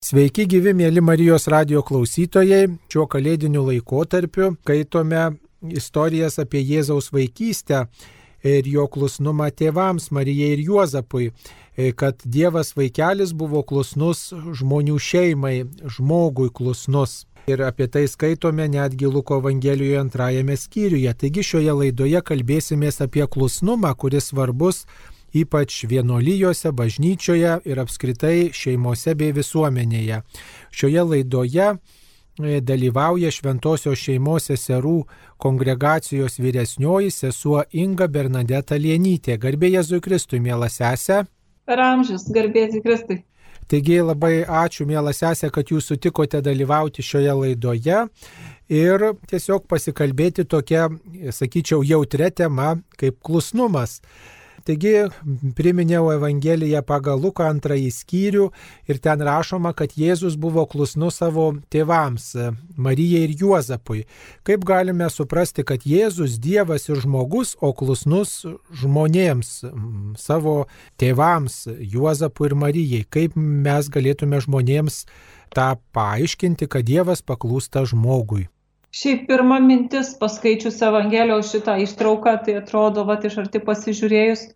Sveiki gyvi mėly Marijos radio klausytojai. Šiuo kalėdiniu laikotarpiu skaitome istorijas apie Jėzaus vaikystę ir jo klusnumą tėvams Marijai ir Juozapui, kad Dievas vaikelis buvo klusnus žmonių šeimai, žmogui klusnus. Ir apie tai skaitome netgi Luko Evangelijoje antrajame skyriuje. Taigi šioje laidoje kalbėsimės apie klusnumą, kuris svarbus ypač vienuolyjose, bažnyčioje ir apskritai šeimose bei visuomenėje. Šioje laidoje e, dalyvauja Šventojios šeimos seserų kongregacijos vyresnioji sesuo Inga Bernadeta Lienytė. Garbė Jėzui Kristui, mėla sesė. Per amžius, garbė Jėzui Kristui. Taigi labai ačiū, mėla sesė, kad jūs sutikote dalyvauti šioje laidoje ir tiesiog pasikalbėti tokia, sakyčiau, jautria tema kaip klusnumas. Taigi priminiau Evangeliją pagal Luką antrąjį skyrių ir ten rašoma, kad Jėzus buvo klusnus savo tėvams, Marijai ir Juozapui. Kaip galime suprasti, kad Jėzus Dievas ir žmogus, o klusnus žmonėms, savo tėvams, Juozapui ir Marijai? Kaip mes galėtume žmonėms tą paaiškinti, kad Dievas paklūsta žmogui? Šiaip pirma mintis paskaičius Evangelijos šitą ištrauką, tai atrodo, va, iš arti pasižiūrėjus,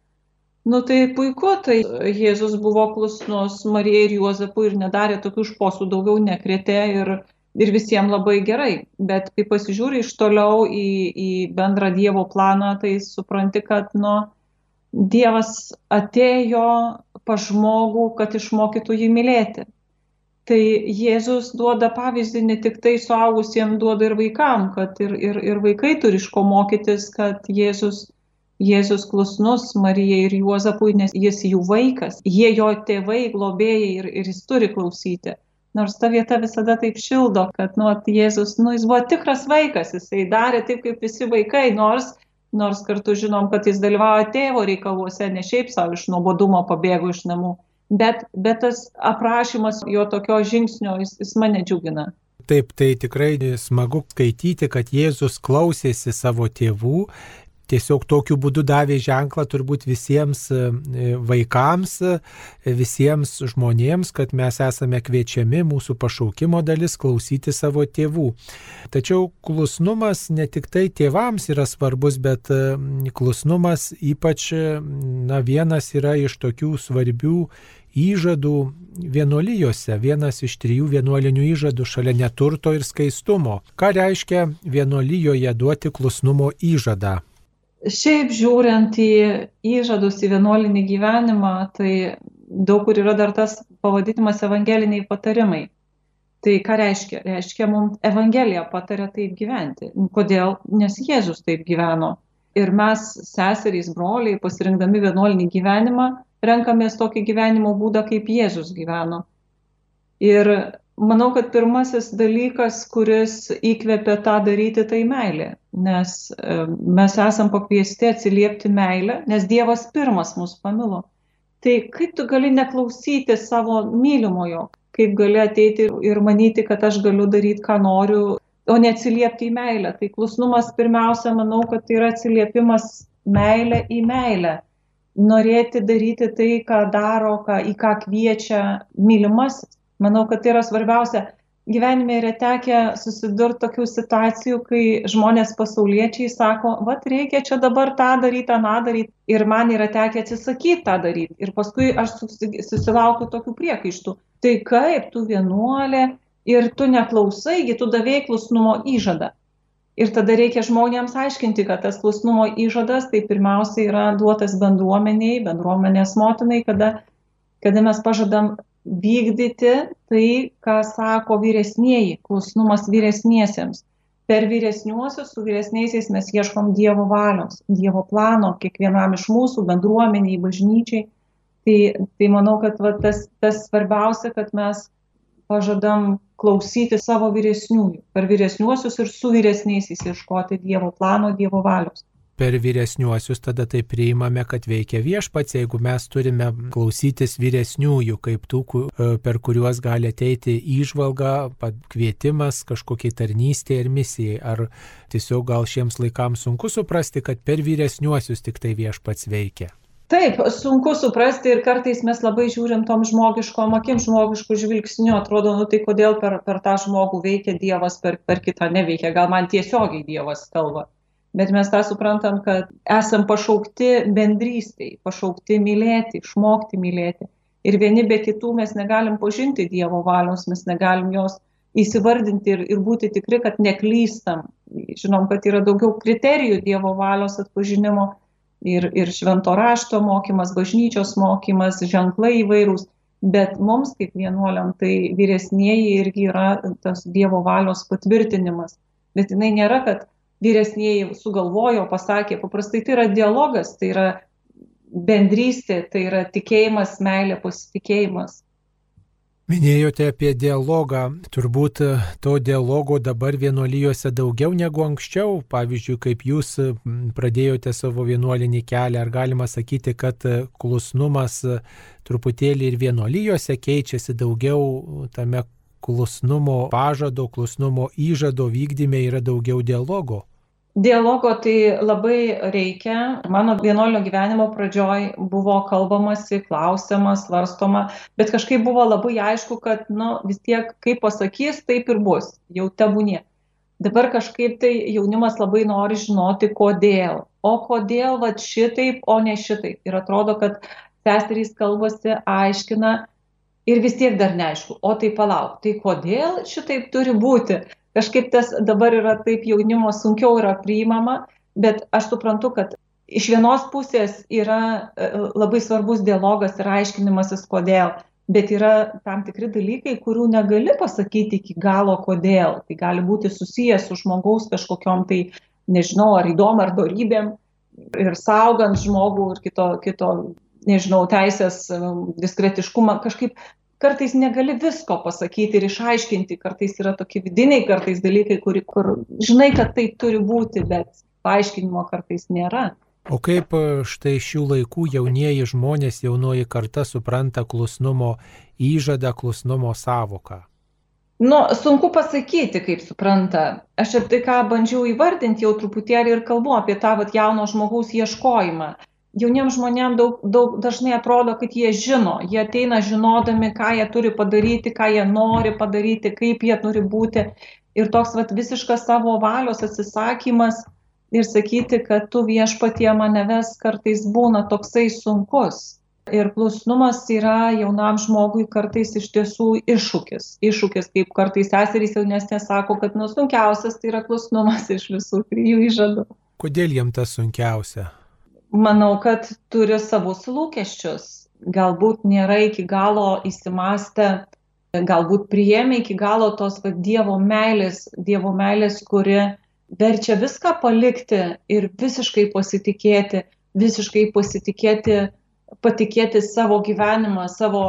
nu tai puiku, tai Jėzus buvo klusnus Marijai ir Juozapui ir nedarė tokių šposų, daugiau nekretė ir, ir visiems labai gerai. Bet kai pasižiūri iš toliau į, į bendrą Dievo planą, tai supranti, kad, nu, Dievas atėjo pa žmogų, kad išmokytų jį mylėti tai Jėzus duoda pavyzdį ne tik tai suaugusiems, duoda ir vaikam, kad ir, ir, ir vaikai turi iš ko mokytis, kad Jėzus, Jėzus klusnus Marijai ir Juozapui, nes jis jų vaikas, jie jo tėvai, globėjai ir, ir jis turi klausyti. Nors ta vieta visada taip šildo, kad nu, Jėzus, nu, jis buvo tikras vaikas, jisai darė taip kaip visi vaikai, nors nors kartu žinom, kad jis dalyvavo tėvo reikaluose, ne šiaip savo iš nuobodumo pabėgo iš namų bet, bet tas aprašymas jo tokio žingsnio, jis, jis mane džiugina. Taip, tai tikrai smagu skaityti, kad Jėzus klausėsi savo tėvų tiesiog tokiu būdu davė ženklą turbūt visiems e, vaikams, e, visiems žmonėms, kad mes esame kviečiami mūsų pašaukimo dalis klausyti savo tėvų. Tačiau klusnumas ne tik tai tėvams yra svarbus, bet e, klusnumas ypač, na, vienas yra iš tokių svarbių įžadų vienuolijose, vienas iš trijų vienuolinių įžadų šalia neturto ir skaistumo. Ką reiškia vienuolijoje duoti klusnumo įžadą? Šiaip žiūrint į įžadus į vienuolinį gyvenimą, tai daug kur yra dar tas pavadinimas evangeliniai patarimai. Tai ką reiškia? Reiškia, mums Evangelija patarė taip gyventi. Kodėl? Nes Jėzus taip gyveno. Ir mes, seserys, broliai, pasirinkdami vienuolinį gyvenimą, renkamės tokį gyvenimo būdą, kaip Jėzus gyveno. Ir manau, kad pirmasis dalykas, kuris įkvėpia tą daryti, tai meilė nes e, mes esam pakviesti atsiliepti meilę, nes Dievas pirmas mus pamilo. Tai kaip tu gali neklausyti savo mylimojo, kaip gali ateiti ir manyti, kad aš galiu daryti, ką noriu, o neatsiliepti į meilę. Tai klusnumas pirmiausia, manau, kad tai yra atsiliepimas meilė į meilę. Norėti daryti tai, ką daro, ką, į ką kviečia mylimasis. Manau, kad tai yra svarbiausia gyvenime yra tekę susidurti tokių situacijų, kai žmonės pasauliečiai sako, va, reikia čia dabar tą daryti, tą daryti. Ir man yra tekę atsisakyti tą daryti. Ir paskui aš susilaukiu tokių priekaištų. Tai kaip tu vienuolė ir tu neklausaigi, tu davėjai klusnumo įžadą. Ir tada reikia žmonėms aiškinti, kad tas klusnumo įžadas tai pirmiausia yra duotas bendruomeniai, bendruomenės motinai, kada, kada mes pažadam vykdyti tai, ką sako vyresnieji, klusnumas vyresniesiems. Per vyresniuosius su vyresniaisiais mes ieškom Dievo valios, Dievo plano kiekvienam iš mūsų, bendruomeniai, bažnyčiai. Tai, tai manau, kad va, tas, tas svarbiausia, kad mes pažadam klausyti savo vyresniųjų, per vyresniuosius ir su vyresniaisiais ieškoti Dievo plano, Dievo valios per vyresniuosius tada tai priimame, kad veikia viešpats, jeigu mes turime klausytis vyresniųjų, kaip tų, e, per kuriuos gali ateiti įžvalga, kvietimas kažkokiai tarnystėje ir misijai. Ar tiesiog gal šiems laikams sunku suprasti, kad per vyresniuosius tik tai viešpats veikia? Taip, sunku suprasti ir kartais mes labai žiūrim tom žmogiškom akim, žmogiškų žvilgsnių, atrodo, nu tai kodėl per, per tą žmogų veikia Dievas, per, per kitą neveikia, gal man tiesiogiai Dievas kalba. Bet mes tą suprantam, kad esam pašaukti bendrystėj, pašaukti mylėti, išmokti mylėti. Ir vieni be kitų mes negalim pažinti Dievo valios, mes negalim jos įsivardinti ir, ir būti tikri, kad neklystam. Žinom, kad yra daugiau kriterijų Dievo valios atpažinimo ir, ir švento rašto mokymas, bažnyčios mokymas, ženklai įvairūs. Bet mums kaip vienuoliam tai vyresnieji irgi yra tas Dievo valios patvirtinimas. Bet jinai nėra, kad vyresnieji sugalvojo, pasakė, paprastai tai yra dialogas, tai yra bendrystė, tai yra tikėjimas, meilė, pasitikėjimas. Minėjote apie dialogą. Turbūt e, to dialogo dabar vienuolijose daugiau negu anksčiau. Pavyzdžiui, kaip jūs pradėjote savo vienuolinį kelią, ar galima sakyti, kad e, klusnumas e, truputėlį ir vienuolijose keičiasi daugiau tame klusnumo pažado, klusnumo įžado vykdyme yra daugiau dialogo? Dialogo tai labai reikia. Mano vienuolio gyvenimo pradžioj buvo kalbamasi, klausiama, svarstoma, bet kažkaip buvo labai aišku, kad nu, vis tiek kaip pasakys, taip ir bus, jau tebūnie. Dabar kažkaip tai jaunimas labai nori žinoti, kodėl. O kodėl va šitaip, o ne šitaip. Ir atrodo, kad seserys kalbasi, aiškina ir vis tiek dar neaišku. O tai palauk, tai kodėl šitaip turi būti? kažkaip tas dabar yra taip jaunimo sunkiau yra priimama, bet aš suprantu, kad iš vienos pusės yra e, labai svarbus dialogas ir aiškinimasis, kodėl, bet yra tam tikri dalykai, kurių negali pasakyti iki galo, kodėl. Tai gali būti susijęs su žmogaus kažkokiam tai, nežinau, ar įdom, ar darybėm ir saugant žmogų ir kito, kito nežinau, teisės, e, diskretiškumą, kažkaip kartais negali visko pasakyti ir išaiškinti, kartais yra tokie vidiniai kartais dalykai, kur, kur žinai, kad taip turi būti, bet paaiškinimo kartais nėra. O kaip e, štai šių laikų jaunieji žmonės, jaunoji karta supranta klusnumo įžadą, klusnumo savoką? Nu, sunku pasakyti, kaip supranta. Aš ir tai, ką bandžiau įvardinti, jau truputėlį ir kalbu apie tą vat, jauno žmogaus ieškojimą jauniems žmonėm daug daug dažnai atrodo kad jie žino jie ateina žinodami ką jie turi padaryti ką jie nori padaryti kaip jie turi būti. Ir toks vat visiškas savo valios atsisakymas ir sakyti kad tu viešpatie mane vesk kartais būna toksai sunkus. Ir klusnumas yra jaunam žmogui kartais iš tiesų iššūkis. Iššūkis kaip kartais seserys jaunesnės sako kad nu sunkiausias tai yra klusnumas iš visų trijų įžadų. Kodėl jiem tas sunkiausia manau, kad turi savus lūkesčius. Galbūt nėra iki galo įsimastę, galbūt priėmė iki galo tos va, Dievo meilės, Dievo meilės, kuri verčia viską palikti ir visiškai pasitikėti, visiškai pasitikėti, patikėti savo gyvenimą, savo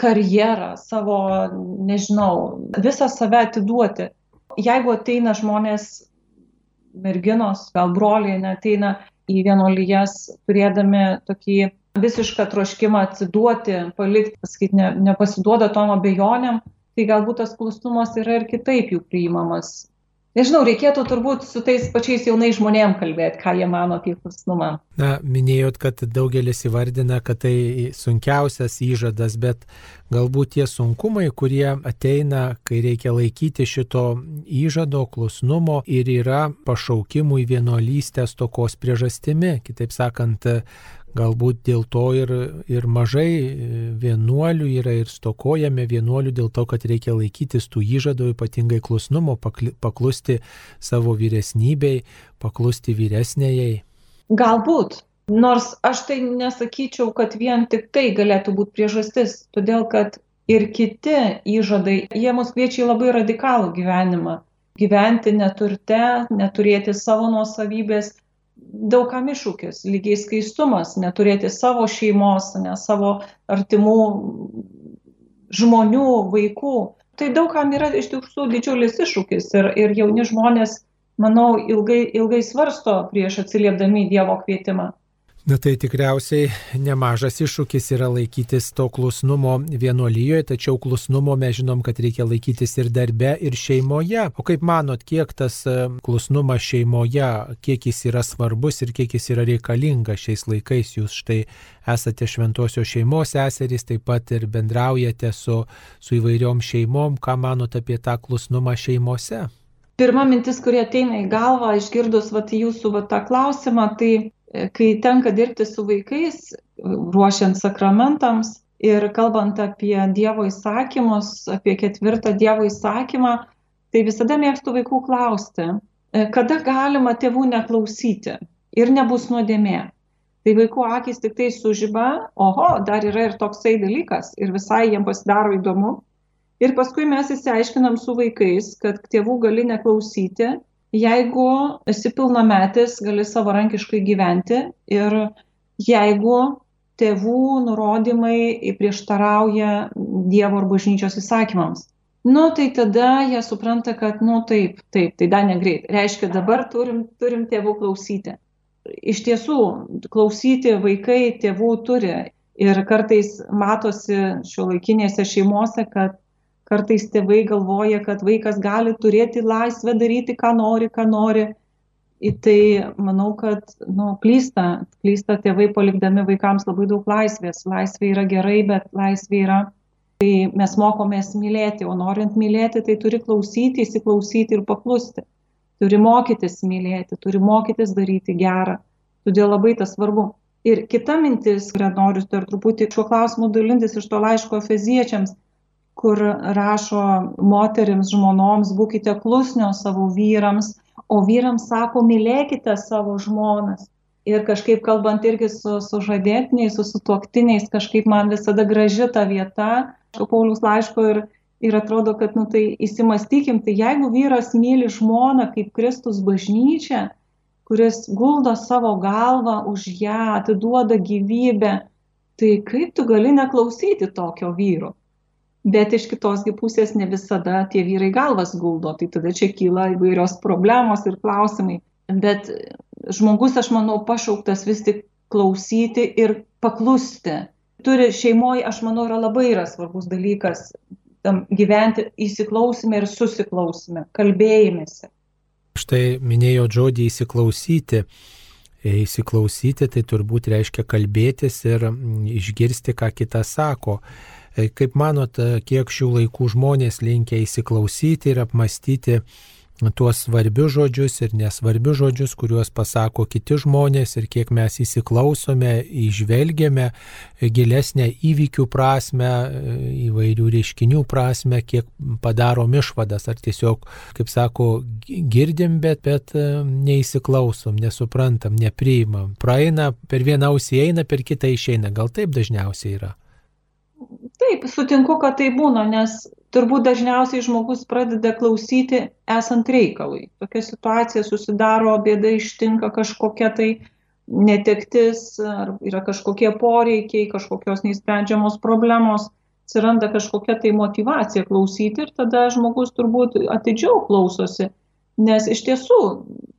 karjerą, savo, nežinau, visą save atiduoti. Jeigu ateina žmonės, merginos, gal broliai, neteina į vienuolijas turėdami tokį visišką troškimą atsiduoti, palikti, pasakyti, ne, nepasiduoda tom abejonėm, tai galbūt tas klusnumas yra ir kitaip jų priimamas nežinau, reikėtų turbūt su tais pačiais jaunais žmonėm kalbėti, ką jie mano apie klusnumą. Na, minėjot, kad daugelis įvardina, kad tai sunkiausias įžadas, bet galbūt tie sunkumai, kurie ateina, kai reikia laikyti šito įžado klusnumo ir yra pašaukimui vienuolystės tokos priežastimi. Kitaip sakant, Galbūt dėl to ir, ir mažai vienuolių yra ir stokojame vienuolių dėl to, kad reikia laikytis tų įžadų, ypatingai klusnumo, paklusti savo vyresnybei, paklusti vyresnėjai. Galbūt, nors aš tai nesakyčiau, kad vien tik tai galėtų būti priežastis, todėl kad ir kiti įžadai, jie mus kviečia į labai radikalų gyvenimą. Gyventi neturte, neturėti savo nuosavybės, daugam iššūkis, lygiai skaistumas, neturėti savo šeimos, ne savo artimų žmonių, vaikų. Tai daugam yra iš tiesų didžiulis iššūkis ir, ir jauni žmonės, manau, ilgai, ilgai svarsto prieš atsiliepdami Dievo kvietimą. Na tai tikriausiai nemažas iššūkis yra laikytis to klusnumo vienuolyjoje, tačiau klusnumo mes žinom, kad reikia laikytis ir darbe, ir šeimoje. O kaip manot, kiek tas e, klusnumas šeimoje, kiek jis yra svarbus ir kiek jis yra reikalingas šiais laikais? Jūs štai esate šventosios šeimos seserys, taip pat ir bendraujate su, su įvairiom šeimom. Ką manot apie tą klusnumą šeimose? Pirma mintis, kurie ateina į galvą, išgirdus vat, jūsų vat, tą klausimą, tai kai tenka dirbti su vaikais, ruošiant sakramentams ir kalbant apie Dievo įsakymus, apie ketvirtą Dievo įsakymą, tai visada mėgstu vaikų klausti, e, kada galima tėvų neklausyti ir nebus nuodėmė. Tai vaikų akis tik tai sužyba, oho, dar yra ir toksai dalykas ir visai jiems pasidaro įdomu. Ir paskui mes įsiaiškinam su vaikais, kad tėvų gali neklausyti jeigu esi pilnametis, gali savarankiškai gyventi ir jeigu tėvų nurodymai prieštarauja Dievo ar bažnyčios įsakymams. Nu, tai tada jie supranta, kad, nu, taip, taip, tai dar negreit. Reiškia, dabar turim, turim tėvų klausyti. Iš tiesų, klausyti vaikai tėvų turi. Ir kartais matosi šio laikinėse šeimose, kad kartais tėvai galvoja, kad vaikas gali turėti laisvę daryti, ką nori, ką nori. Į tai manau, kad nu, klysta, klysta tėvai palikdami vaikams labai daug laisvės. Laisvė yra gerai, bet laisvė yra, kai mes mokomės mylėti, o norint mylėti, tai turi klausyti, įsiklausyti ir paklusti. Turi mokytis mylėti, turi mokytis daryti gerą. Todėl labai tas svarbu. Ir kita mintis, kurią noriu dar truputį šiuo klausimu dalintis iš to laiško feziečiams, kur rašo moterims, žmonoms, būkite klusnios savo vyrams, o vyrams sako, mylėkite savo žmonas. Ir kažkaip kalbant irgi su, su žadėtiniais, su sutuoktiniais, kažkaip man visada graži ta vieta, Paulius laiško ir, ir atrodo, kad, nu tai įsimastykim, tai jeigu vyras myli žmoną kaip Kristus bažnyčia, kuris guldo savo galvą už ją, atiduoda gyvybę, tai kaip tu gali neklausyti tokio vyro? Bet iš kitos gi pusės ne visada tie vyrai galvas guldo, tai tada čia kyla įvairios problemos ir klausimai. Bet žmogus, aš manau, pašauktas vis tik klausyti ir paklusti. Turi šeimoje, aš manau, yra labai yra svarbus dalykas tam gyventi įsiklausime ir susiklausime, kalbėjimėse. Štai minėjo žodį įsiklausyti. Įsiklausyti tai turbūt reiškia kalbėtis ir išgirsti, ką kitas sako. E, kaip manot, e, kiek šių laikų žmonės linkia įsiklausyti ir apmastyti tuos svarbius žodžius ir nesvarbius žodžius, kuriuos pasako kiti žmonės ir kiek mes įsiklausome, išvelgiame gilesnę įvykių prasme, e, įvairių reiškinių prasme, kiek padarom išvadas, ar tiesiog, kaip sako, girdim, bet, bet neįsiklausom, nesuprantam, nepriimam. Praeina, per vieną ausį eina, per kitą išeina. Gal taip dažniausiai yra? Taip, sutinku, kad tai būna, nes turbūt dažniausiai žmogus pradeda klausyti esant reikalui. Tokia situacija susidaro, bėda ištinka kažkokia tai netektis, ar yra kažkokie poreikiai, kažkokios neįsprendžiamos problemos, atsiranda kažkokia tai motivacija klausyti ir tada žmogus turbūt atidžiau klausosi. Nes iš tiesų,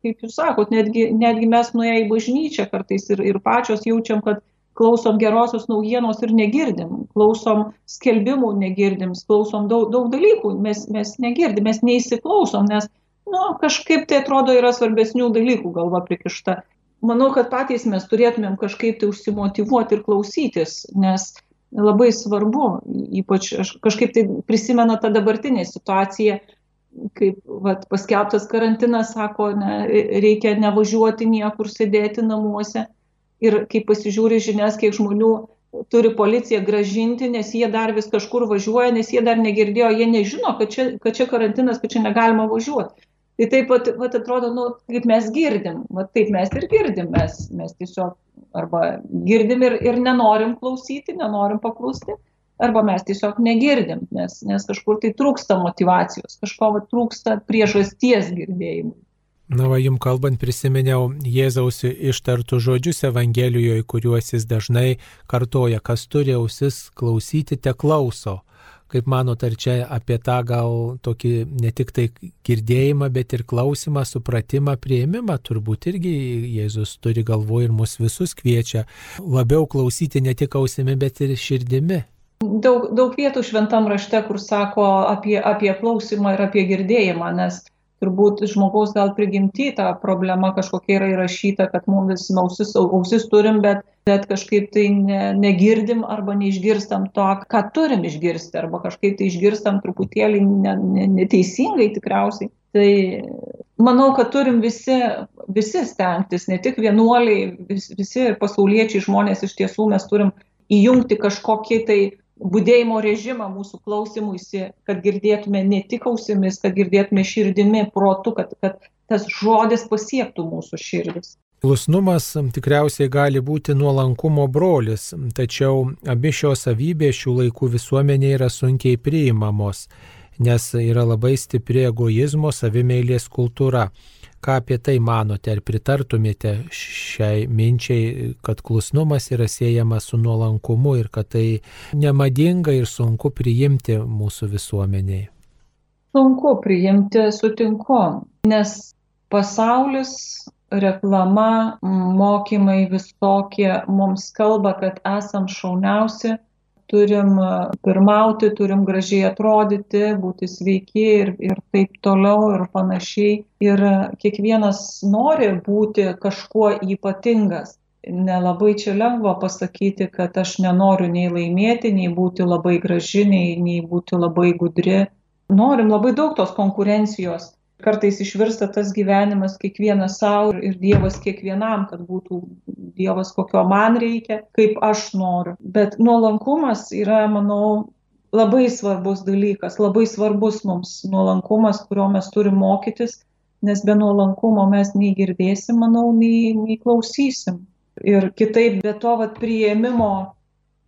kaip jūs sakot, netgi, netgi mes nuėję į bažnyčią kartais ir, ir pačios jaučiam, kad klausom gerosios naujienos ir negirdim, klausom skelbimų negirdim, klausom daug, daug dalykų, mes, mes negirdim, mes neįsiklausom, nes nu, kažkaip tai atrodo yra svarbesnių dalykų galva prikišta. Manau, kad patys mes turėtumėm kažkaip tai užsimotivuoti ir klausytis, nes labai svarbu, ypač kažkaip tai prisimenu tą dabartinę situaciją, kaip vat, paskelbtas karantinas sako, ne, reikia nevažiuoti niekur, sėdėti namuose ir kai pasižiūri žinias, kiek žmonių turi policija gražinti, nes jie dar vis kažkur važiuoja, nes jie dar negirdėjo, jie nežino, kad čia, kad čia karantinas, kad čia negalima važiuoti. Tai taip pat, pat atrodo, nu, kaip mes girdim, va, taip mes ir girdim, mes, mes tiesiog arba girdim ir, ir nenorim klausyti, nenorim paklusti, arba mes tiesiog negirdim, nes, nes kažkur tai trūksta motivacijos, kažko va, trūksta priežasties girdėjimui. Na, va, jums kalbant prisiminiau Jėzaus ištartų žodžius Evangelijoje, kuriuos jis dažnai kartoja, kas turi ausis klausyti, te klauso. Kaip manot, ar čia apie tą gal tokį ne tik tai girdėjimą, bet ir klausimą, supratimą, prieimimą, turbūt irgi Jėzus turi galvoje ir mus visus kviečia labiau klausyti ne tik ausimi, bet ir širdimi. Daug, daug vietų šventam rašte, kur sako apie, apie klausimą ir apie girdėjimą, nes turbūt žmogaus gal prigimti ta problema kažkokia yra įrašyta, kad mums vis ausis, ausis turim, bet, bet kažkaip tai ne, negirdim arba neišgirstam to, ką turim išgirsti, arba kažkaip tai išgirstam truputėlį ne, ne, neteisingai tikriausiai. Tai manau, kad turim visi, visi stengtis, ne tik vienuoliai, vis, visi pasauliečiai žmonės iš tiesų mes turim įjungti kažkokį tai būdėjimo režimą mūsų klausimuisi, kad girdėtume ne tik ausimis, kad girdėtume širdimi, protu, kad, kad tas žodis pasiektų mūsų širdis. Klusnumas tikriausiai gali būti nuolankumo brolis, tačiau abi šios savybės šių laikų visuomenė yra sunkiai priimamos, nes yra labai stipri egoizmo savimėlės kultūra. Ką apie tai manote, ar pritartumėte šiai minčiai, kad klusnumas yra siejamas su nuolankumu ir kad tai nemadinga ir sunku priimti mūsų visuomeniai? Sunku priimti, sutinku, nes pasaulis, reklama, mokymai visokie mums kalba, kad esam šauniausi, turim pirmauti, turim gražiai atrodyti, būti sveiki ir, ir taip toliau ir panašiai. Ir kiekvienas nori būti kažkuo ypatingas. Nelabai čia lengva pasakyti, kad aš nenoriu nei laimėti, nei būti labai graži, nei, nei būti labai gudri. Norim labai daug tos konkurencijos kartais išvirsta tas gyvenimas kiekvienas savo ir Dievas kiekvienam, kad būtų Dievas, kokio man reikia, kaip aš noriu. Bet nuolankumas yra, manau, labai svarbus dalykas, labai svarbus mums nuolankumas, kurio mes turim mokytis, nes be nuolankumo mes nei girdėsim, manau, nei, nei klausysim. Ir kitaip, be to vat, prieimimo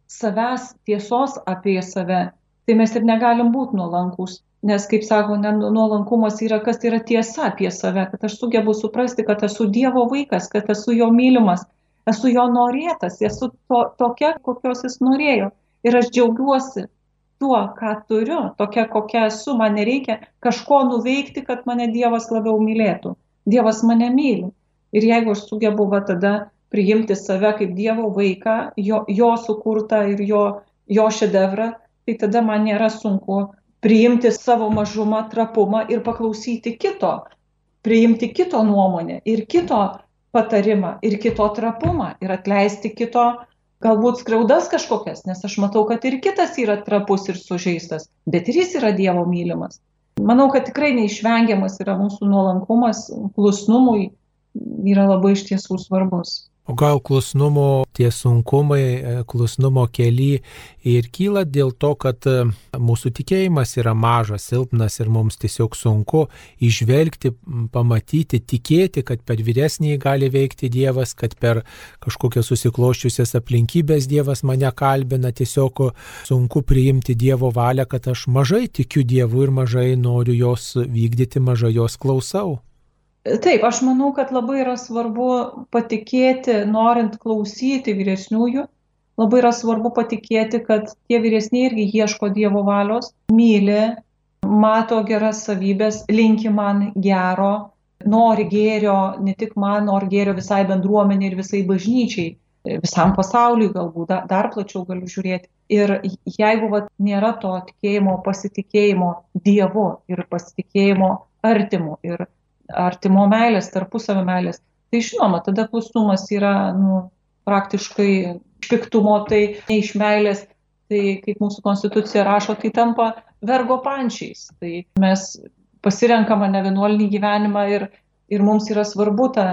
savęs tiesos apie save, tai mes ir negalim būti nuolankus. Nes, kaip sako, nuolankumas yra, kas yra tiesa apie save, kad aš sugebu suprasti, kad esu Dievo vaikas, kad esu jo mylimas, esu jo norėtas, esu to, tokia, kokios jis norėjo. Ir aš džiaugiuosi tuo, ką turiu, tokia, kokia esu, man nereikia kažko nuveikti, kad mane Dievas labiau mylėtų. Dievas mane myli. Ir jeigu aš sugebu va tada priimti save kaip Dievo vaiką, jo, jo sukurtą ir jo, jo šedevrą, tai tada man nėra sunku priimti savo mažumą, trapumą ir paklausyti kito, priimti kito nuomonę ir kito patarimą ir kito trapumą ir atleisti kito galbūt skriaudas kažkokias, nes aš matau, kad ir kitas yra trapus ir sužeistas, bet ir jis yra Dievo mylimas. Manau, kad tikrai neišvengiamas yra mūsų nuolankumas, klusnumui yra labai iš tiesų svarbus. O gal klusnumo tie sunkumai, e, klusnumo keli ir kyla dėl to, kad e, mūsų tikėjimas yra mažas, silpnas ir mums tiesiog sunku išvelgti, pamatyti, tikėti, kad per vyresnį gali veikti Dievas, kad per kažkokias susikloščiusias aplinkybės Dievas mane kalbina, tiesiog sunku priimti Dievo valią, kad aš mažai tikiu Dievu ir mažai noriu jos vykdyti, mažai jos klausau. Taip, aš manau, kad labai yra svarbu patikėti, norint klausyti vyresniųjų, labai yra svarbu patikėti, kad tie vyresniai irgi ieško Dievo valios, myli, mato geras savybės, linki man gero, nori gėrio, ne tik man, nori gėrio visai bendruomenė ir visai bažnyčiai, visam pasauliui galbūt, dar plačiau galiu žiūrėti. Ir jeigu vat, nėra to tikėjimo, pasitikėjimo Dievu ir pasitikėjimo artimu ir artimo meilės, tarpusavio meilės. Tai žinoma, tada klusnumas yra nu, praktiškai piktumo, tai ne iš meilės, tai kaip mūsų konstitucija rašo, tai tampa vergo pančiais. Tai mes pasirenkame ne vienuolinį gyvenimą ir, ir mums yra svarbu ta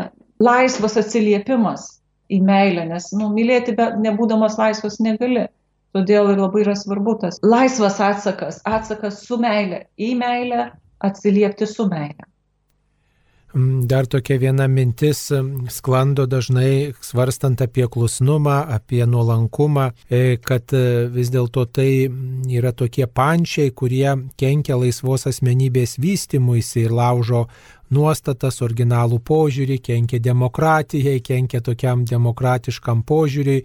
laisvas atsiliepimas į meilę, nes nu, mylėti be, nebūdamas laisvas negali. Todėl ir labai yra svarbu tas laisvas atsakas, atsakas su meilė, į meilę, atsiliepti su meilė. Mm, dar tokia viena mintis mm, sklando dažnai svarstant apie klusnumą, apie nuolankumą, e, kad e, vis dėlto tai mm, yra tokie pančiai, kurie kenkia laisvos asmenybės vystimuisi ir laužo nuostatas, originalų požiūrį, kenkia demokratijai, kenkia tokiam demokratiškam požiūriui.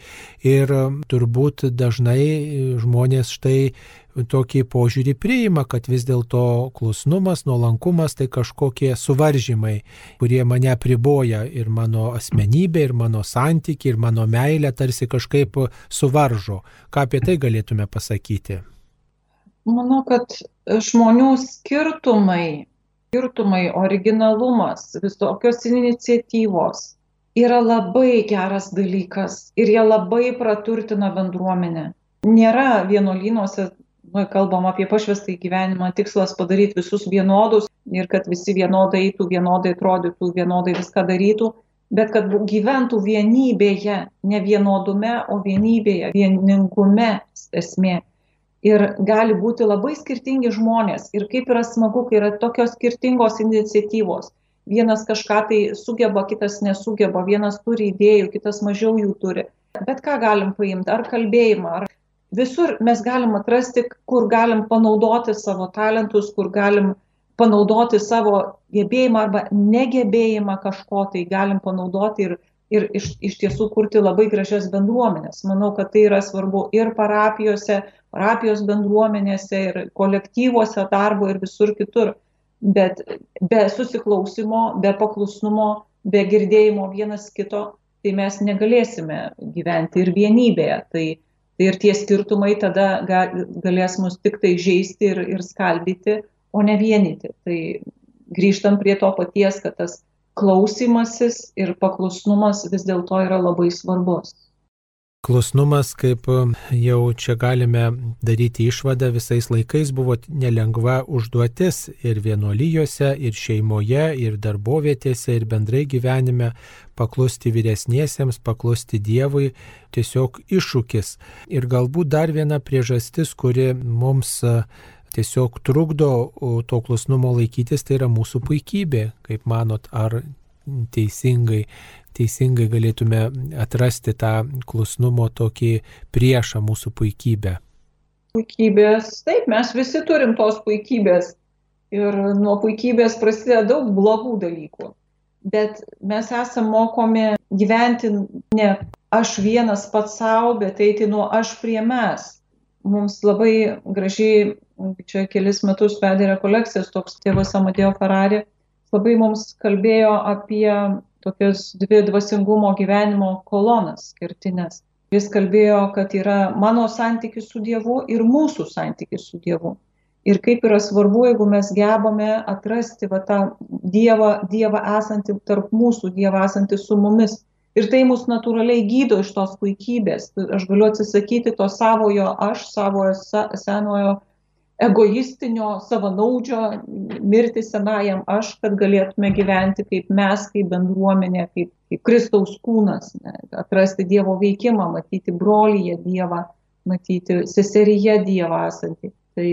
Ir turbūt dažnai žmonės štai tokį požiūrį priima, kad vis dėlto klusnumas, nuolankumas tai kažkokie suvaržymai, kurie mane priboja ir mano asmenybė, ir mano santykiai, ir mano meilė tarsi kažkaip suvaržo. Ką apie tai galėtume pasakyti? Manau, kad žmonių skirtumai, skirtumai, originalumas, visokios iniciatyvos yra labai geras dalykas ir jie labai praturtina bendruomenę. Nėra vienuolynuose, nu, kalbam apie pašvestą gyvenimą, tikslas padaryti visus vienodus ir kad visi vienodai eitų, vienodai atrodytų, vienodai viską darytų, bet kad gyventų vienybėje, ne vienodume, o vienybėje, vieningume esmė. Ir gali būti labai skirtingi žmonės. Ir kaip yra smagu, kai yra tokios skirtingos iniciatyvos vienas kažką tai sugeba, kitas nesugeba, vienas turi idėjų, kitas mažiau jų turi. Bet ką galim paimti, ar kalbėjimą, ar visur mes galim atrasti, kur galim panaudoti savo talentus, kur galim panaudoti savo gebėjimą arba negebėjimą kažko, tai galim panaudoti ir, ir iš, iš tiesų kurti labai gražias bendruomenės. Manau, kad tai yra svarbu ir parapijose, parapijos bendruomenėse, ir kolektyvuose darbo ir visur kitur bet be susiklausimo, be paklusnumo, be girdėjimo vienas kito, tai mes negalėsime gyventi ir vienybėje. Tai, ir tie skirtumai tada ga, galės mus tik tai žaisti ir, ir skaldyti, o ne vienyti. Tai grįžtam prie to paties, kad tas klausimasis ir paklusnumas vis dėlto yra labai svarbus. Klusnumas, kaip um, jau čia galime daryti išvadą, visais laikais buvo nelengva užduotis ir vienuolyjose, ir šeimoje, ir darbovietėse, ir bendrai gyvenime paklusti vyresniesiems, paklusti Dievui, tiesiog iššūkis. Ir galbūt dar viena priežastis, kuri mums tiesiog trukdo to klusnumo laikytis, tai yra mūsų puikybė. Kaip manot, ar teisingai teisingai galėtume atrasti tą klusnumo tokį priešą mūsų puikybę? Puikybės, taip, mes visi turim tos puikybės ir nuo puikybės prasideda daug blogų dalykų. Bet mes esame mokomi gyventi ne aš vienas pats savo, bet eiti nuo aš prie mes. Mums labai gražiai, čia kelis metus vedė rekolekcijas toks tėvas Amadėjo Ferrari, labai mums kalbėjo apie tokias dvi dvasingumo gyvenimo kolonas kertinės. Jis kalbėjo, kad yra mano santykis su Dievu ir mūsų santykis su Dievu. Ir kaip yra svarbu, jeigu mes gebame atrasti va, tą Dievą, Dievą esantį tarp mūsų, Dievą esantį su mumis. Ir tai mus natūraliai gydo iš tos puikybės. Aš galiu atsisakyti to savojo aš, savojo senojo egoistinio, savanaudžio mirti senajam aš, kad galėtume gyventi kaip mes, kaip bendruomenė, kaip, kaip Kristaus kūnas, ne, atrasti Dievo veikimą, matyti brolyje Dievą, matyti seseryje Dievą esantį. Tai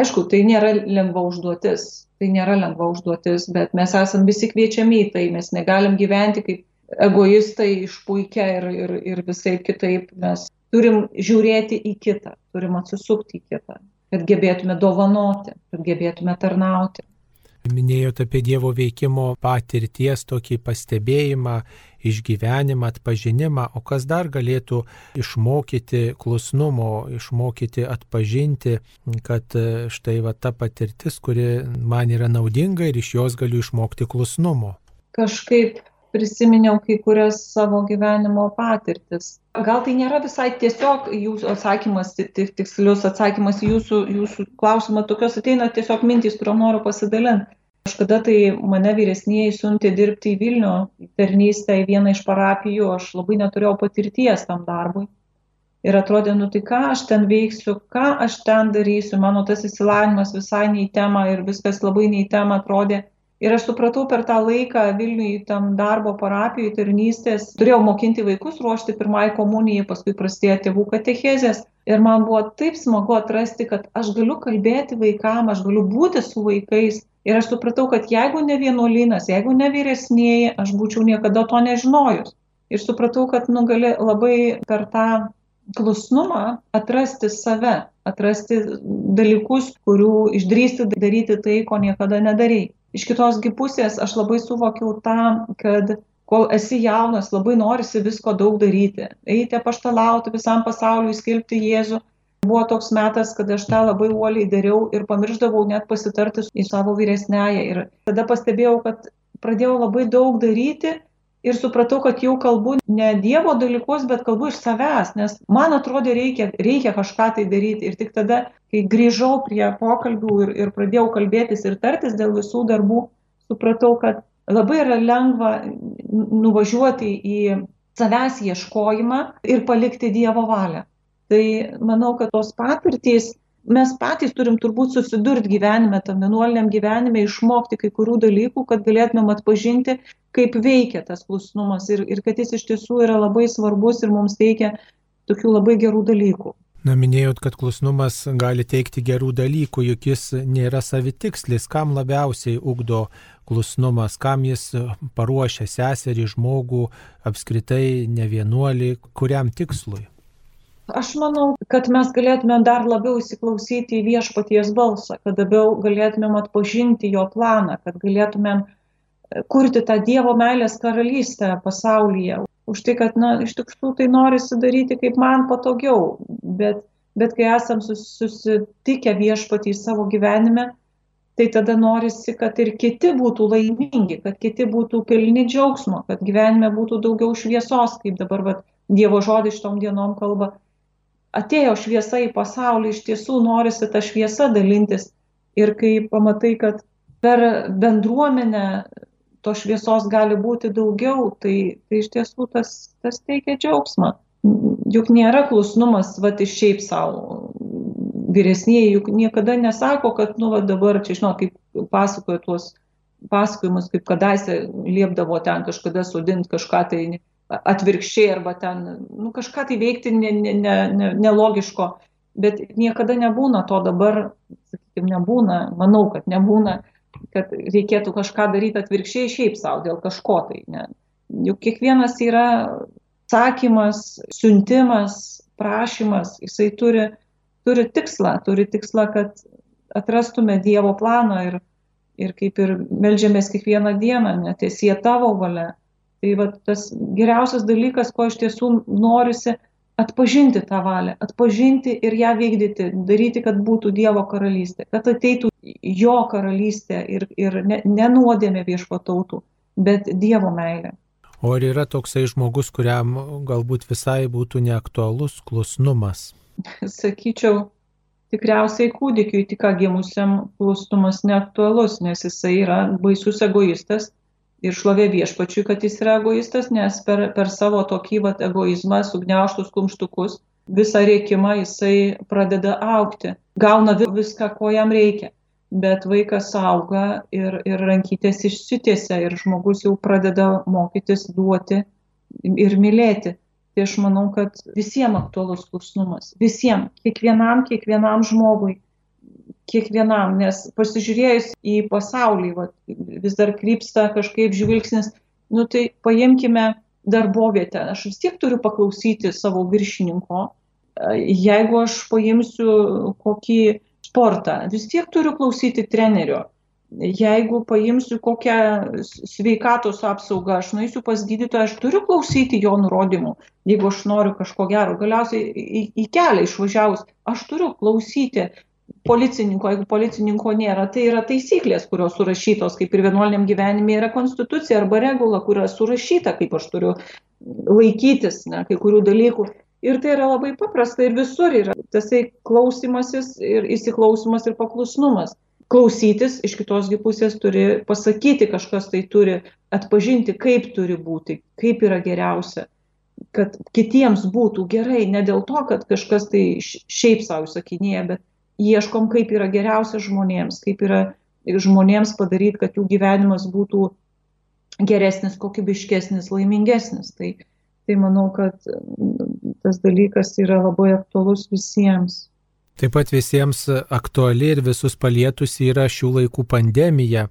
aišku, tai nėra lengva užduotis, tai nėra lengva užduotis, bet mes esame visi kviečiami į tai, mes negalim gyventi kaip egoistai išpuikę ir, ir, ir visai kitaip, mes turim žiūrėti į kitą, turim atsisukti į kitą kad gebėtume dovanoti, kad gebėtume tarnauti. Minėjote apie Dievo veikimo patirties tokį pastebėjimą, išgyvenimą, atpažinimą, o kas dar galėtų išmokyti klusnumo, išmokyti atpažinti, kad štai va ta patirtis, kuri man yra naudinga ir iš jos galiu išmokti klusnumo. Kažkaip prisiminiau kai kurias savo gyvenimo patirtis. Gal tai nėra visai tiesiog jūsų atsakymas, tikslius atsakymas į jūsų, jūsų klausimą, tokios ateina tiesiog mintys, kuriuom noriu pasidalinti. Kažkada tai mane vyresnėji siuntė dirbti į Vilnių, į tarnystę į vieną iš parapijų, aš labai neturėjau patirties tam darbui. Ir atrodė, nu tai ką aš ten veiksiu, ką aš ten darysiu, mano tas įsilavinimas visai nei tema ir viskas labai nei tema atrodė. Ir aš supratau per tą laiką Vilniui tam darbo parapijai tarnystės, turėjau mokinti vaikus ruošti pirmai komunijai, paskui prasidėjo tėvų katechezės. Ir man buvo taip smagu atrasti, kad aš galiu kalbėti vaikam, aš galiu būti su vaikais. Ir aš supratau, kad jeigu ne vienuolynas, jeigu ne vyresnėji, aš būčiau niekada to nežinojus. Ir supratau, kad nu gali labai per tą klusnumą atrasti save, atrasti dalykus, kurių išdrysti daryti tai, ko niekada nedarai. Iš kitos pusės aš labai suvokiau tą, kad kol esi jaunas, labai norisi visko daug daryti. Eiti paštalauti visam pasauliu, skelbti Jėzų. buvo toks metas, kad aš tą labai uoliai dariau ir pamirždavau net pasitarti į savo vyresnęją. Ir tada pastebėjau, kad pradėjau labai daug daryti ir supratau, kad jau kalbu ne Dievo dalykus, bet kalbu iš savęs, nes man atrodė reikia, reikia kažką tai daryti. Ir tik tada, kai grįžau prie pokalbių ir, ir pradėjau kalbėtis ir tartis dėl visų darbų, supratau, kad labai yra lengva nuvažiuoti į savęs ieškojimą ir palikti Dievo valią. Tai manau, kad tos patirtys mes patys turim turbūt susidurti gyvenime, tam vienuoliniam gyvenime, išmokti kai kurių dalykų, kad galėtumėm atpažinti, kaip veikia tas klusnumas ir, ir kad jis iš tiesų yra labai svarbus ir mums teikia tokių labai gerų dalykų. Na, minėjot, kad klusnumas gali teikti gerų dalykų, juk jis nėra savitikslis, kam labiausiai ugdo klusnumas, kam jis paruošia seserį, žmogų, apskritai ne vienuolį, kuriam tikslui. Aš manau, kad mes galėtume dar labiau įsiklausyti į viešpaties balsą, kad labiau galėtumėm atpažinti jo planą, kad galėtumėm e, kurti tą Dievo meilės karalystę pasaulyje. Už tai, kad, na, iš tikrųjų tai norisi daryti kaip man patogiau, bet, bet kai esam susitikę viešpatį savo gyvenime, tai tada norisi, kad ir kiti būtų laimingi, kad kiti būtų pilni džiaugsmo, kad gyvenime būtų daugiau šviesos, kaip dabar vat, Dievo žodis šitom dienom kalba. Atėjo šviesa į pasaulį, iš tiesų norisi tą šviesą dalintis. Ir kai pamatai, kad per bendruomenę to šviesos gali būti daugiau, tai, tai iš tiesų tas, tas teikia džiaugsmą. Juk nėra klusnumas, va, iš šiaip savo vyresnieji juk niekada nesako, kad, nu, va dabar, čia žinot, kaip pasakoja tuos pasakojimus, kaip kadaise liepdavo ten kažkada sudinti kažką tai atvirkščiai arba ten, nu, kažką tai veikti nelogiško, ne, ne, ne bet niekada nebūna to dabar, sakykime, nebūna, manau, kad nebūna, kad reikėtų kažką daryti atvirkščiai šiaip savo dėl kažko tai. Ne. Juk kiekvienas yra sakymas, siuntimas, prašymas, jisai turi turi tikslą, turi tikslą, kad atrastume Dievo planą ir, ir kaip ir melžiamės kiekvieną dieną, netiesie tavo valia. Tai va, tas geriausias dalykas, ko iš tiesų norisi atpažinti tą valią, atpažinti ir ją vykdyti, daryti, kad būtų Dievo karalystė, kad ateitų jo karalystė ir, ir ne, ne nuodėmė viešpatautų, bet Dievo meilė. O ar yra toksai žmogus, kuriam galbūt visai būtų neaktualus klusnumas? sakyčiau, tikriausiai kūdikiui tik gimusiam klustumas neaktualus, nes jisai yra baisus egoistas ir šlovė viešpačiui, kad jis yra egoistas, nes per, per savo tokį vat, egoizmą, sugniauštus kumštukus, visą reikimą jisai pradeda aukti, gauna viską, ko jam reikia. Bet vaikas auga ir, ir rankytės išsitėse ir žmogus jau pradeda mokytis duoti ir mylėti tai aš manau, kad visiems aktualus klusnumas. Visiems, kiekvienam, kiekvienam žmogui, kiekvienam, nes pasižiūrėjus į pasaulį, va, vis dar krypsta kažkaip žvilgsnis, nu tai paimkime darbovietę. Aš vis tiek turiu paklausyti savo viršininko. Jeigu aš paimsiu kokį sportą, vis tiek turiu klausyti trenerio jeigu paimsiu kokią sveikatos apsaugą, aš nueisiu pas gydytoją, aš turiu klausyti jo nurodymų, jeigu aš noriu kažko gero. Galiausiai į, į kelią išvažiavus, aš turiu klausyti policininko, jeigu policininko nėra, tai yra taisyklės, kurios surašytos, kaip ir vienuoliniam gyvenime yra konstitucija arba regula, kur yra surašyta, kaip aš turiu laikytis ne, kai kurių dalykų. Ir tai yra labai paprasta ir visur yra tasai klausimasis ir įsiklausimas ir paklusnumas klausytis, iš kitos pusės turi pasakyti, kažkas tai turi atpažinti, kaip turi būti, kaip yra geriausia, kad kitiems būtų gerai, ne dėl to, kad kažkas tai šiaip savo sakinėja, bet ieškom, kaip yra geriausia žmonėms, kaip yra žmonėms padaryti, kad jų gyvenimas būtų geresnis, kokybiškesnis, laimingesnis. Tai, tai manau, kad tas dalykas yra labai aktualus visiems. Taip pat visiems aktuali ir visus palietusi yra šių laikų pandemija.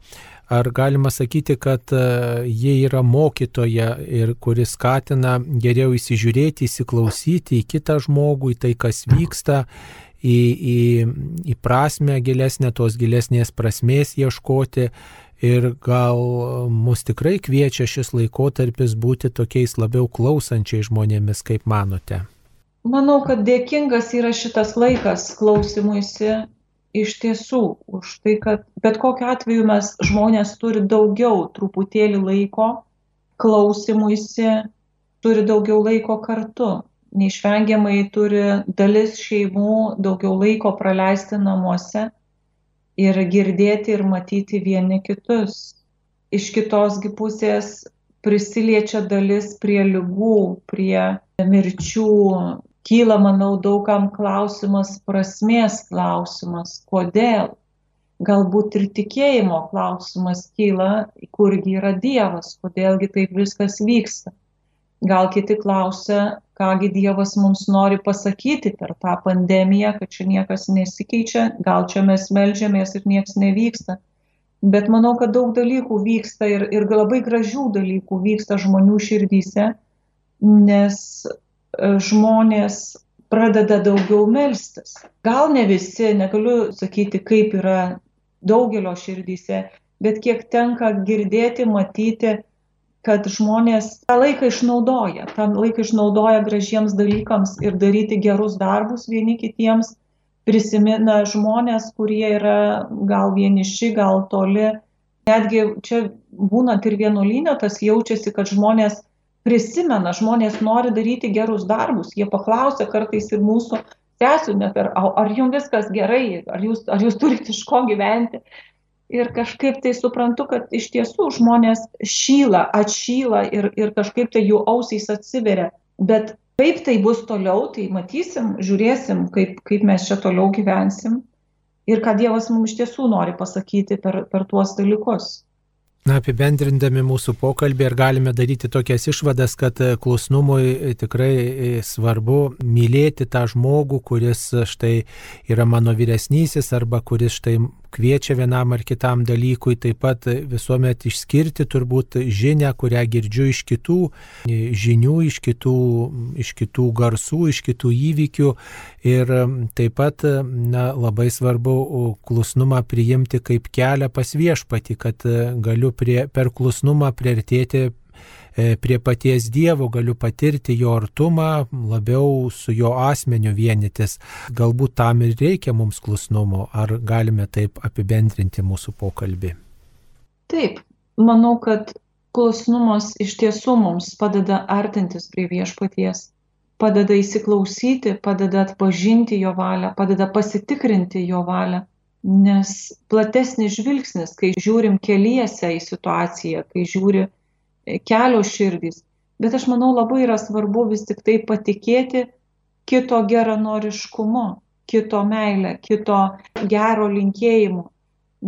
Ar galima sakyti, kad e, jie yra mokytoja ir kuris skatina geriau įsižiūrėti, įsiklausyti į kitą žmogų, į tai, kas vyksta, į, į, į prasme gilesnę, tos gilesnės prasmės ieškoti. Ir gal mus tikrai kviečia šis laikotarpis būti tokiais labiau klausančiai žmonėmis, kaip manote? Manau, kad dėkingas yra šitas laikas klausimuisi iš tiesų už tai, kad bet kokiu atveju mes žmonės turi daugiau truputėlį laiko klausimuisi, turi daugiau laiko kartu. Neišvengiamai turi dalis šeimų daugiau laiko praleisti namuose ir girdėti ir matyti vieni kitus. Iš kitosgi pusės prisiliečia dalis prie lygų, prie mirčių. Kyla, manau, daugam klausimas, prasmės klausimas, kodėl. Galbūt ir tikėjimo klausimas kyla, kurgi yra Dievas, kodėlgi taip viskas vyksta. Gal kiti klausia, kągi Dievas mums nori pasakyti per tą pandemiją, kad čia niekas nesikeičia, gal čia mes melžiamės ir niekas nevyksta. Bet manau, kad daug dalykų vyksta ir, ir labai gražių dalykų vyksta žmonių širdyse, nes e, žmonės pradeda daugiau melstis. Gal ne visi, negaliu sakyti, kaip yra daugelio širdyse, bet kiek tenka girdėti, matyti, kad žmonės tą laiką išnaudoja, tą laiką išnaudoja gražiems dalykams ir daryti gerus darbus vieni kitiems, prisimena žmonės, kurie yra gal vieniši, gal toli. Netgi čia būnant ir vienuolynė, tas jaučiasi, kad žmonės prisimena, žmonės nori daryti gerus darbus, jie paklausia kartais ir mūsų sesijų net, ar, ar jums viskas gerai, ar jūs, ar jūs turite iš ko gyventi ir kažkaip tai suprantu, kad iš tiesų žmonės šyla, atšyla ir, ir kažkaip tai jų ausys atsiveria. Bet kaip tai bus toliau, tai matysim, žiūrėsim, kaip, kaip mes čia toliau gyvensim ir ką Dievas mums iš tiesų nori pasakyti per, per tuos dalykus. Na, apibendrindami mūsų pokalbį ir galime daryti tokias išvadas, kad klusnumui tikrai svarbu mylėti tą žmogų, kuris štai yra mano vyresnysis arba kuris štai kviečia vienam ar kitam dalykui, taip pat visuomet išskirti turbūt žinę, kurią girdžiu iš kitų žinių, iš kitų, iš kitų garsų, iš kitų įvykių. Ir taip pat na, labai svarbu klusnumą priimti kaip kelią pas viešpati, kad galiu prie, per klusnumą priartėti prie paties Dievo, galiu patirti jo artumą, labiau su jo asmeniu vienytis. Galbūt tam ir reikia mums klusnumo, ar galime taip apibendrinti mūsų pokalbį. Taip, manau, kad klusnumas iš tiesų mums padeda artintis prie viešpaties, padeda įsiklausyti, padeda atpažinti jo valią, padeda pasitikrinti jo valią. Nes platesnis žvilgsnis, kai žiūrim keliese į situaciją, kai žiūri kelios širdys. Bet aš manau labai yra svarbu vis tik tai patikėti kito geranoriškumu, kito meilę, kito gero linkėjimu.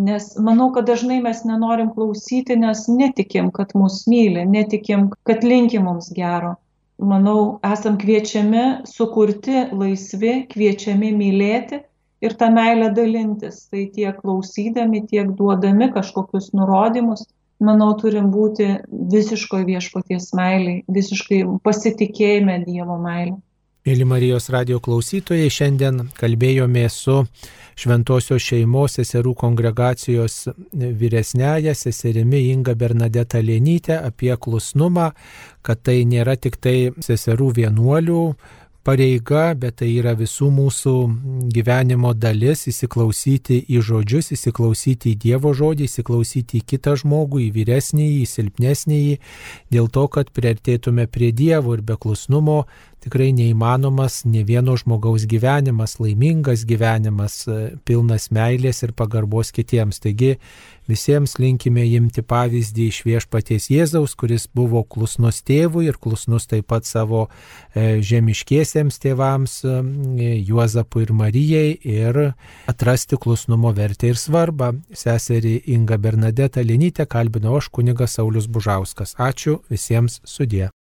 Nes manau, kad dažnai mes nenorim klausyti, nes netikim, kad mus myli, netikim, kad linki mums gero. Manau, esam kviečiami sukurti laisvi, kviečiami mylėti ir tą meilę dalintis. Tai tiek klausydami, tiek duodami kažkokius nurodymus, manau, turim būti visiškoje viešpaties meiliai, visiškai pasitikėjime Dievo meilė. Mėly Marijos radio klausytojai, šiandien kalbėjome su Šventojios šeimos seserų kongregacijos vyresnėje seserimi Inga Bernadeta Lienytė apie klusnumą, kad tai nėra tik tai seserų vienuolių pareiga, bet tai yra visų mūsų gyvenimo dalis įsiklausyti į žodžius, įsiklausyti į Dievo žodį, įsiklausyti į kitą žmogų, į vyresnį, į silpnesnį, dėl to, kad priartėtume prie Dievo ir be klusnumo tikrai neįmanomas ne vieno žmogaus gyvenimas, laimingas gyvenimas, pilnas meilės ir pagarbos kitiems. Taigi Visiems linkime imti pavyzdį iš viešpaties Jėzaus, kuris buvo klusnus tėvui ir klusnus taip pat savo e, žemiškiesiems tėvams e, Juozapui ir Marijai ir atrasti klusnumo vertę ir svarbą. Seserį Inga Bernadeta Linytė kalbino aš kunigas Saulis Bužauskas. Ačiū visiems sudė.